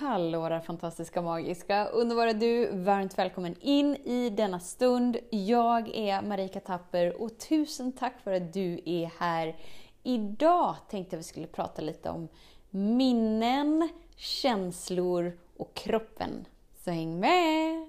Hallå där fantastiska, magiska, underbara du! Varmt välkommen in i denna stund. Jag är Marika Tapper och tusen tack för att du är här. Idag tänkte jag vi skulle prata lite om minnen, känslor och kroppen. Så häng med!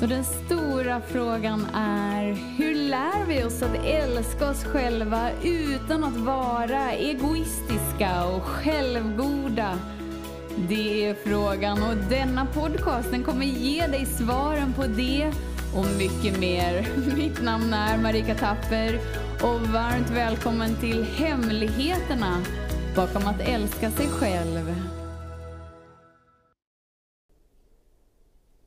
Så den stora frågan är, hur lär vi oss att älska oss själva utan att vara egoistiska och självgoda? Det är frågan och denna podcast den kommer ge dig svaren på det och mycket mer. Mitt namn är Marika Tapper och varmt välkommen till Hemligheterna bakom att älska sig själv.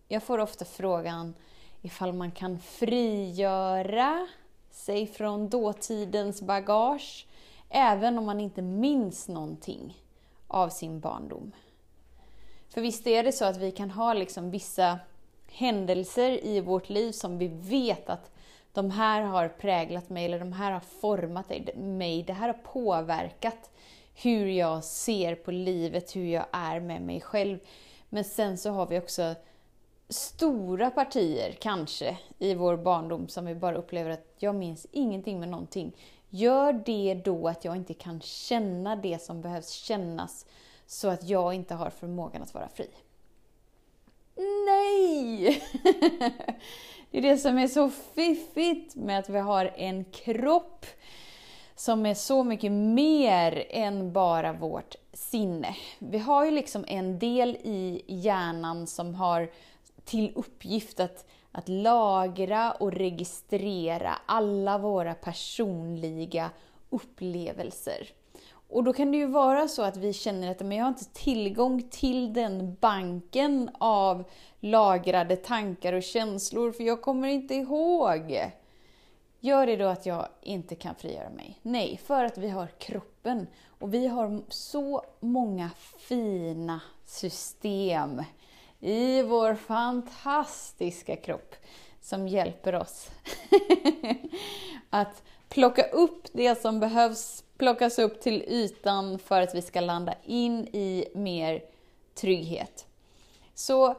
Jag får ofta frågan ifall man kan frigöra sig från dåtidens bagage även om man inte minns någonting av sin barndom. För visst är det så att vi kan ha liksom vissa händelser i vårt liv som vi vet att de här har präglat mig eller de här har format mig, det här har påverkat hur jag ser på livet, hur jag är med mig själv. Men sen så har vi också stora partier, kanske, i vår barndom som vi bara upplever att jag minns ingenting med någonting. Gör det då att jag inte kan känna det som behövs kännas så att jag inte har förmågan att vara fri? Nej! Det är det som är så fiffigt med att vi har en kropp som är så mycket mer än bara vårt sinne. Vi har ju liksom en del i hjärnan som har till uppgift att, att lagra och registrera alla våra personliga upplevelser. Och då kan det ju vara så att vi känner att men jag har inte tillgång till den banken av lagrade tankar och känslor för jag kommer inte ihåg. Gör det då att jag inte kan frigöra mig? Nej, för att vi har kroppen och vi har så många fina system i vår fantastiska kropp som hjälper oss att plocka upp det som behövs plockas upp till ytan för att vi ska landa in i mer trygghet. Så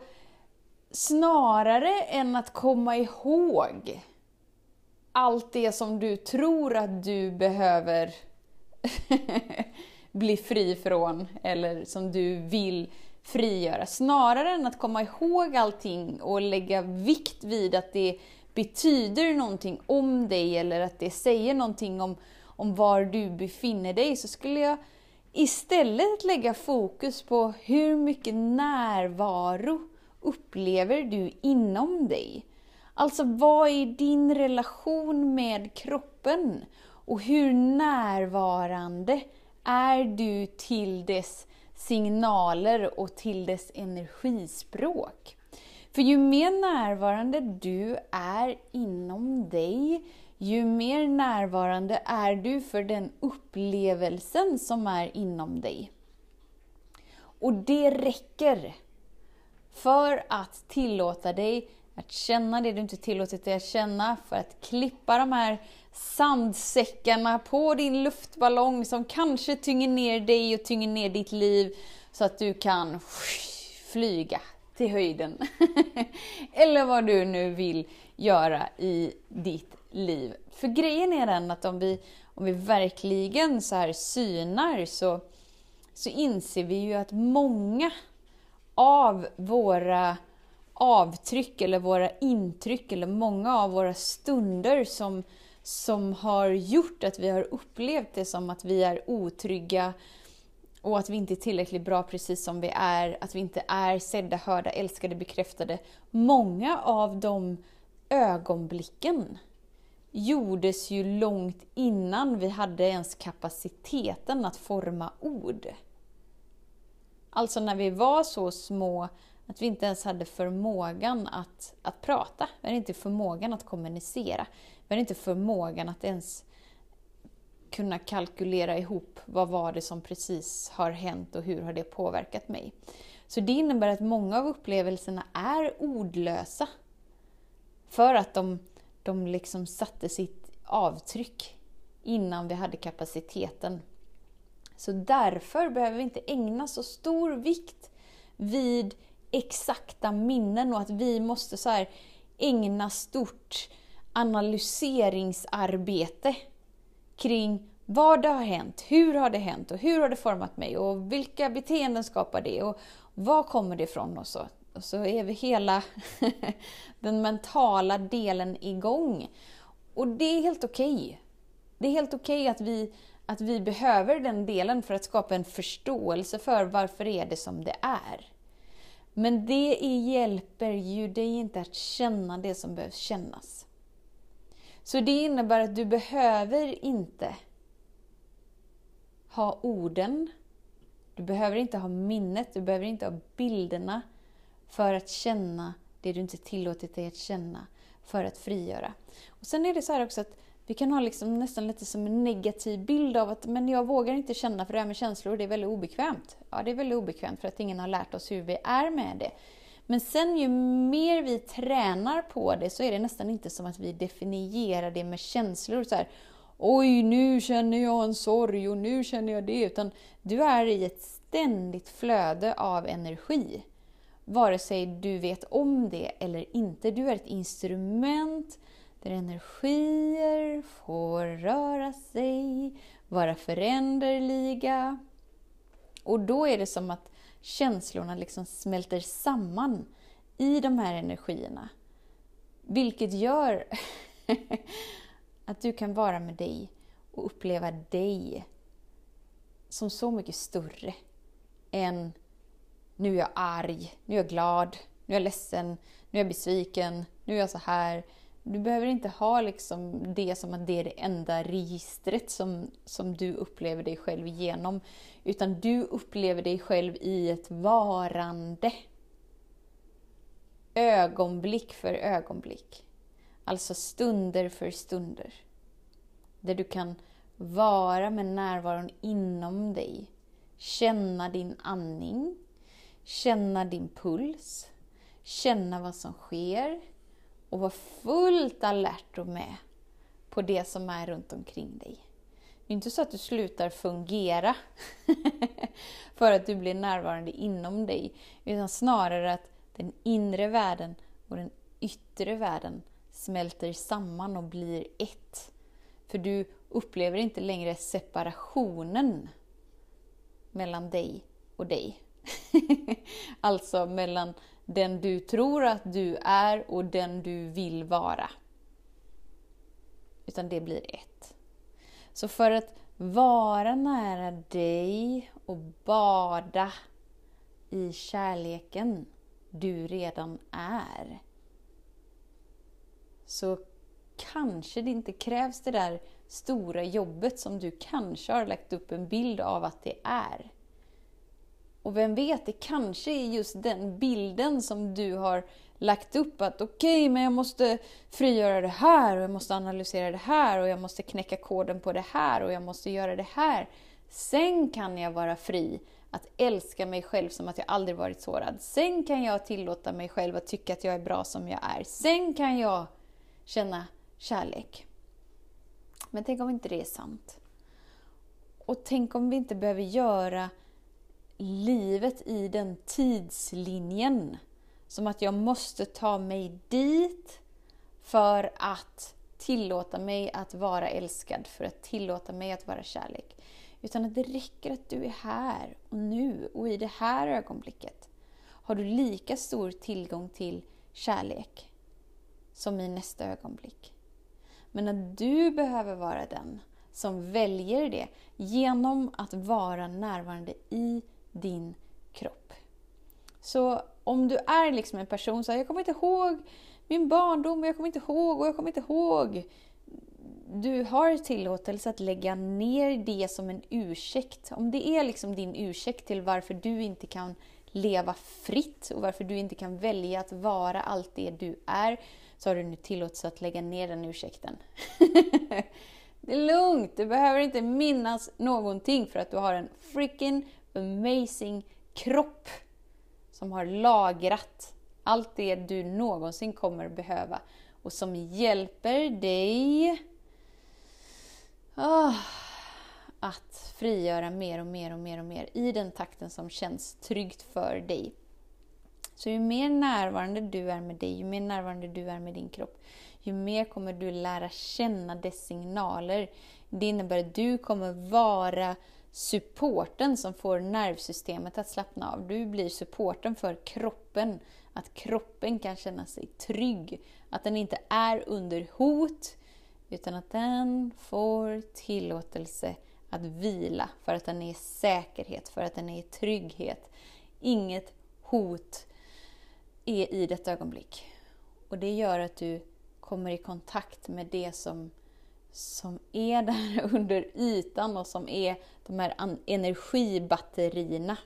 snarare än att komma ihåg allt det som du tror att du behöver bli fri från eller som du vill frigöra. Snarare än att komma ihåg allting och lägga vikt vid att det betyder någonting om dig eller att det säger någonting om, om var du befinner dig så skulle jag istället lägga fokus på hur mycket närvaro upplever du inom dig? Alltså vad är din relation med kroppen? Och hur närvarande är du till dess signaler och till dess energispråk. För ju mer närvarande du är inom dig, ju mer närvarande är du för den upplevelsen som är inom dig. Och det räcker för att tillåta dig att känna det du inte tillåtit dig att känna, för att klippa de här sandsäckarna på din luftballong som kanske tynger ner dig och tynger ner ditt liv så att du kan flyga till höjden. Eller vad du nu vill göra i ditt liv. För grejen är den att om vi, om vi verkligen så här synar så, så inser vi ju att många av våra avtryck eller våra intryck eller många av våra stunder som, som har gjort att vi har upplevt det som att vi är otrygga och att vi inte är tillräckligt bra precis som vi är, att vi inte är sedda, hörda, älskade, bekräftade. Många av de ögonblicken gjordes ju långt innan vi hade ens kapaciteten att forma ord. Alltså när vi var så små att vi inte ens hade förmågan att, att prata. Vi hade inte förmågan att kommunicera. Vi inte förmågan att ens kunna kalkylera ihop vad var det som precis har hänt och hur har det påverkat mig. Så det innebär att många av upplevelserna är ordlösa. För att de, de liksom satte sitt avtryck innan vi hade kapaciteten Så därför behöver vi inte ägna så stor vikt vid exakta minnen och att vi måste så här ägna stort analyseringsarbete kring vad det har hänt, hur har det hänt och hur har det format mig och vilka beteenden skapar det och var kommer det ifrån och så. Och så är vi hela den mentala delen igång. Och det är helt okej. Okay. Det är helt okej okay att, vi, att vi behöver den delen för att skapa en förståelse för varför är det som det är. Men det hjälper ju dig inte att känna det som behövs kännas. Så det innebär att du behöver inte ha orden, du behöver inte ha minnet, du behöver inte ha bilderna för att känna det du inte tillåtit dig att känna, för att frigöra. Och Sen är det så också att vi kan ha liksom nästan lite som en negativ bild av att men jag vågar inte känna för det här med känslor, det är väldigt obekvämt. Ja, det är väldigt obekvämt för att ingen har lärt oss hur vi är med det. Men sen ju mer vi tränar på det så är det nästan inte som att vi definierar det med känslor. Så här, Oj, nu känner jag en sorg och nu känner jag det. Utan du är i ett ständigt flöde av energi. Vare sig du vet om det eller inte. Du är ett instrument där energier får röra sig, vara föränderliga. Och då är det som att känslorna liksom smälter samman i de här energierna. Vilket gör att du kan vara med dig och uppleva dig som så mycket större än nu är jag arg, nu är jag glad, nu är jag ledsen, nu är jag besviken, nu är jag så här. Du behöver inte ha liksom det som att det är det enda registret som, som du upplever dig själv genom. Utan du upplever dig själv i ett varande. Ögonblick för ögonblick. Alltså stunder för stunder. Där du kan vara med närvaron inom dig. Känna din andning. Känna din puls. Känna vad som sker och vara fullt alert och med på det som är runt omkring dig. Det är inte så att du slutar fungera för att du blir närvarande inom dig, utan snarare att den inre världen och den yttre världen smälter samman och blir ett. För du upplever inte längre separationen mellan dig och dig. alltså mellan den du tror att du är och den du vill vara. Utan det blir ett. Så för att vara nära dig och bada i kärleken du redan är, så kanske det inte krävs det där stora jobbet som du kanske har lagt upp en bild av att det är. Och vem vet, det kanske är just den bilden som du har lagt upp att okej, okay, men jag måste frigöra det här och jag måste analysera det här och jag måste knäcka koden på det här och jag måste göra det här. Sen kan jag vara fri att älska mig själv som att jag aldrig varit sårad. Sen kan jag tillåta mig själv att tycka att jag är bra som jag är. Sen kan jag känna kärlek. Men tänk om inte det är sant? Och tänk om vi inte behöver göra livet i den tidslinjen. Som att jag måste ta mig dit för att tillåta mig att vara älskad, för att tillåta mig att vara kärlek. Utan att det räcker att du är här och nu och i det här ögonblicket har du lika stor tillgång till kärlek som i nästa ögonblick. Men att du behöver vara den som väljer det genom att vara närvarande i din kropp. Så om du är liksom en person som jag kommer inte ihåg min barndom, jag kommer inte ihåg och jag kommer inte ihåg. Du har tillåtelse att lägga ner det som en ursäkt. Om det är liksom din ursäkt till varför du inte kan leva fritt och varför du inte kan välja att vara allt det du är, så har du nu tillåtelse att lägga ner den ursäkten. det är lugnt, du behöver inte minnas någonting för att du har en freaking amazing kropp som har lagrat allt det du någonsin kommer behöva och som hjälper dig oh, att frigöra mer och mer och mer och mer i den takten som känns tryggt för dig. Så ju mer närvarande du är med dig, ju mer närvarande du är med din kropp, ju mer kommer du lära känna dess signaler. Det innebär att du kommer vara supporten som får nervsystemet att slappna av. Du blir supporten för kroppen. Att kroppen kan känna sig trygg. Att den inte är under hot, utan att den får tillåtelse att vila för att den är i säkerhet, för att den är i trygghet. Inget hot är i detta ögonblick. Och det gör att du kommer i kontakt med det som, som är där under ytan och som är de här energibatterierna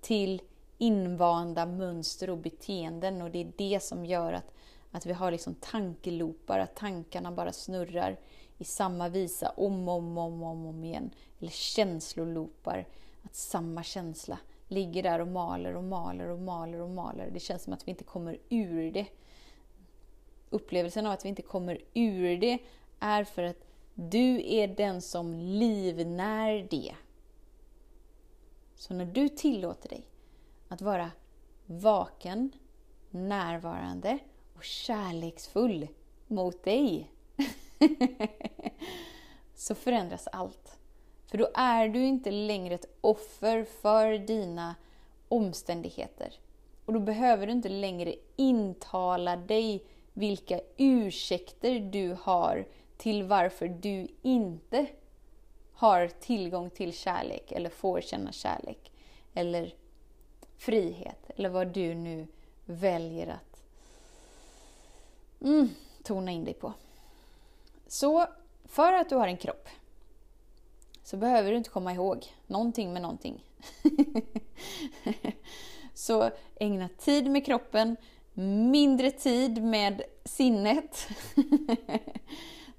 till invanda mönster och beteenden och det är det som gör att, att vi har liksom tankelopar, att tankarna bara snurrar i samma visa om och om, om, om, om igen. Eller känslolopar, att samma känsla ligger där och maler och maler och maler och maler. Det känns som att vi inte kommer ur det. Upplevelsen av att vi inte kommer ur det är för att du är den som livnär det. Så när du tillåter dig att vara vaken, närvarande och kärleksfull mot dig så förändras allt. För då är du inte längre ett offer för dina omständigheter. Och då behöver du inte längre intala dig vilka ursäkter du har till varför du inte har tillgång till kärlek eller får känna kärlek eller frihet eller vad du nu väljer att mm, tona in dig på. Så för att du har en kropp så behöver du inte komma ihåg någonting med någonting. så ägna tid med kroppen, mindre tid med sinnet.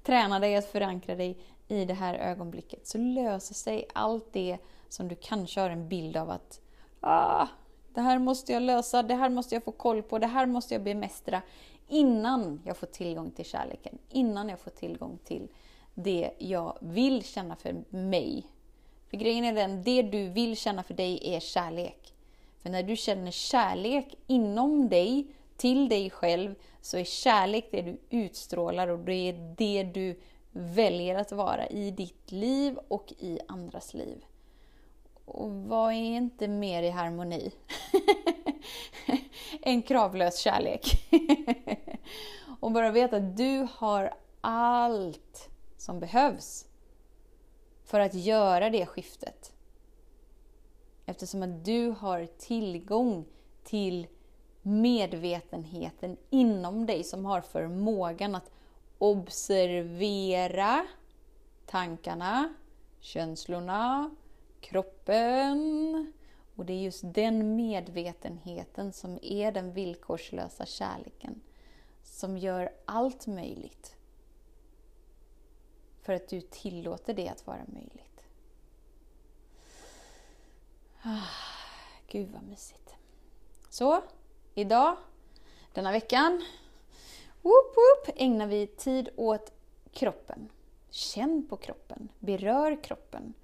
Träna dig att förankra dig i det här ögonblicket så löser sig allt det som du kanske har en bild av att ah, det här måste jag lösa, det här måste jag få koll på, det här måste jag bemästra innan jag får tillgång till kärleken, innan jag får tillgång till det jag vill känna för mig. För grejen är den, det du vill känna för dig är kärlek. För när du känner kärlek inom dig, till dig själv, så är kärlek det du utstrålar och det är det du väljer att vara i ditt liv och i andras liv. Och vad är inte mer i harmoni än kravlös kärlek? och bara veta att du har allt som behövs för att göra det skiftet. Eftersom att du har tillgång till medvetenheten inom dig som har förmågan att observera tankarna, känslorna, kroppen. Och det är just den medvetenheten som är den villkorslösa kärleken som gör allt möjligt. För att du tillåter det att vara möjligt. Ah, gud vad mysigt. Så, idag, denna veckan, whoop, whoop, ägnar vi tid åt kroppen. Känn på kroppen, berör kroppen.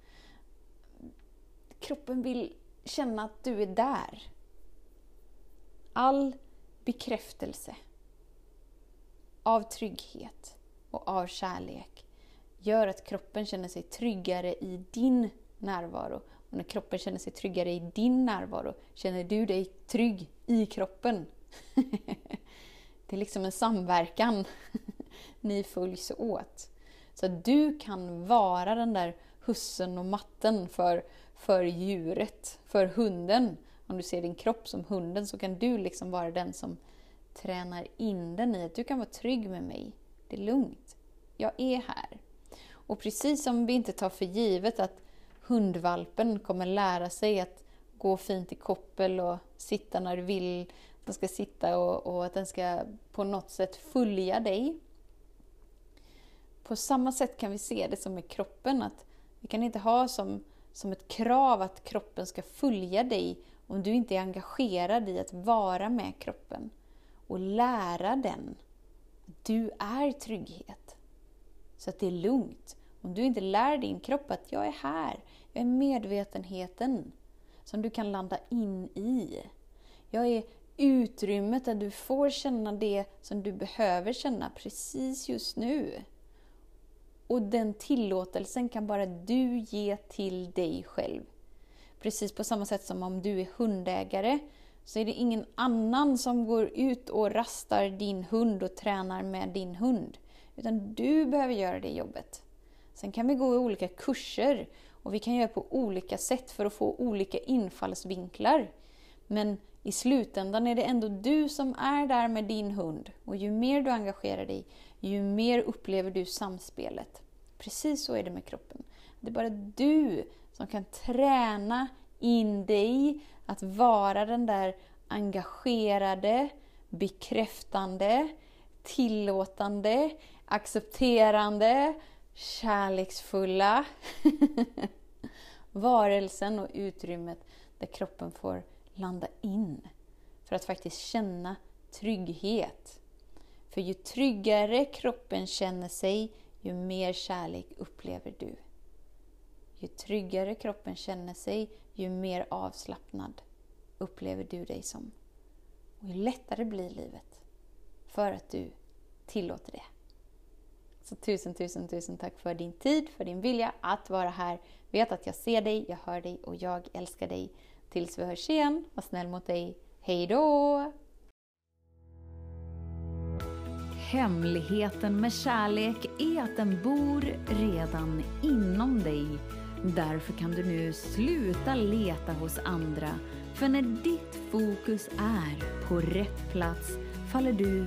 Kroppen vill känna att du är där. All bekräftelse av trygghet och av kärlek gör att kroppen känner sig tryggare i din närvaro. Och när kroppen känner sig tryggare i din närvaro känner du dig trygg i kroppen. Det är liksom en samverkan. Ni följs åt. Så att du kan vara den där hussen och matten för, för djuret, för hunden. Om du ser din kropp som hunden så kan du liksom vara den som tränar in den i att du kan vara trygg med mig. Det är lugnt. Jag är här. Och precis som vi inte tar för givet att hundvalpen kommer lära sig att gå fint i koppel och sitta när du vill, den ska sitta och, och att den ska på något sätt följa dig. På samma sätt kan vi se det som med kroppen, att vi kan inte ha som, som ett krav att kroppen ska följa dig om du inte är engagerad i att vara med kroppen och lära den att du är trygghet. Så att det är lugnt Om du inte lär din kropp att jag är här, jag är medvetenheten som du kan landa in i. Jag är utrymmet där du får känna det som du behöver känna precis just nu. Och den tillåtelsen kan bara du ge till dig själv. Precis på samma sätt som om du är hundägare så är det ingen annan som går ut och rastar din hund och tränar med din hund. Utan du behöver göra det jobbet. Sen kan vi gå i olika kurser och vi kan göra på olika sätt för att få olika infallsvinklar. Men i slutändan är det ändå du som är där med din hund. Och ju mer du engagerar dig, ju mer upplever du samspelet. Precis så är det med kroppen. Det är bara du som kan träna in dig att vara den där engagerade, bekräftande, tillåtande, accepterande, kärleksfulla varelsen och utrymmet där kroppen får landa in för att faktiskt känna trygghet. För ju tryggare kroppen känner sig, ju mer kärlek upplever du. Ju tryggare kroppen känner sig, ju mer avslappnad upplever du dig som. Och ju lättare blir livet. För att du tillåter det. Så tusen, tusen, tusen tack för din tid, för din vilja att vara här. Vet att jag ser dig, jag hör dig och jag älskar dig. Tills vi hörs igen, var snäll mot dig. Hej då! Hemligheten med kärlek är att den bor redan inom dig. Därför kan du nu sluta leta hos andra. För när ditt fokus är på rätt plats faller du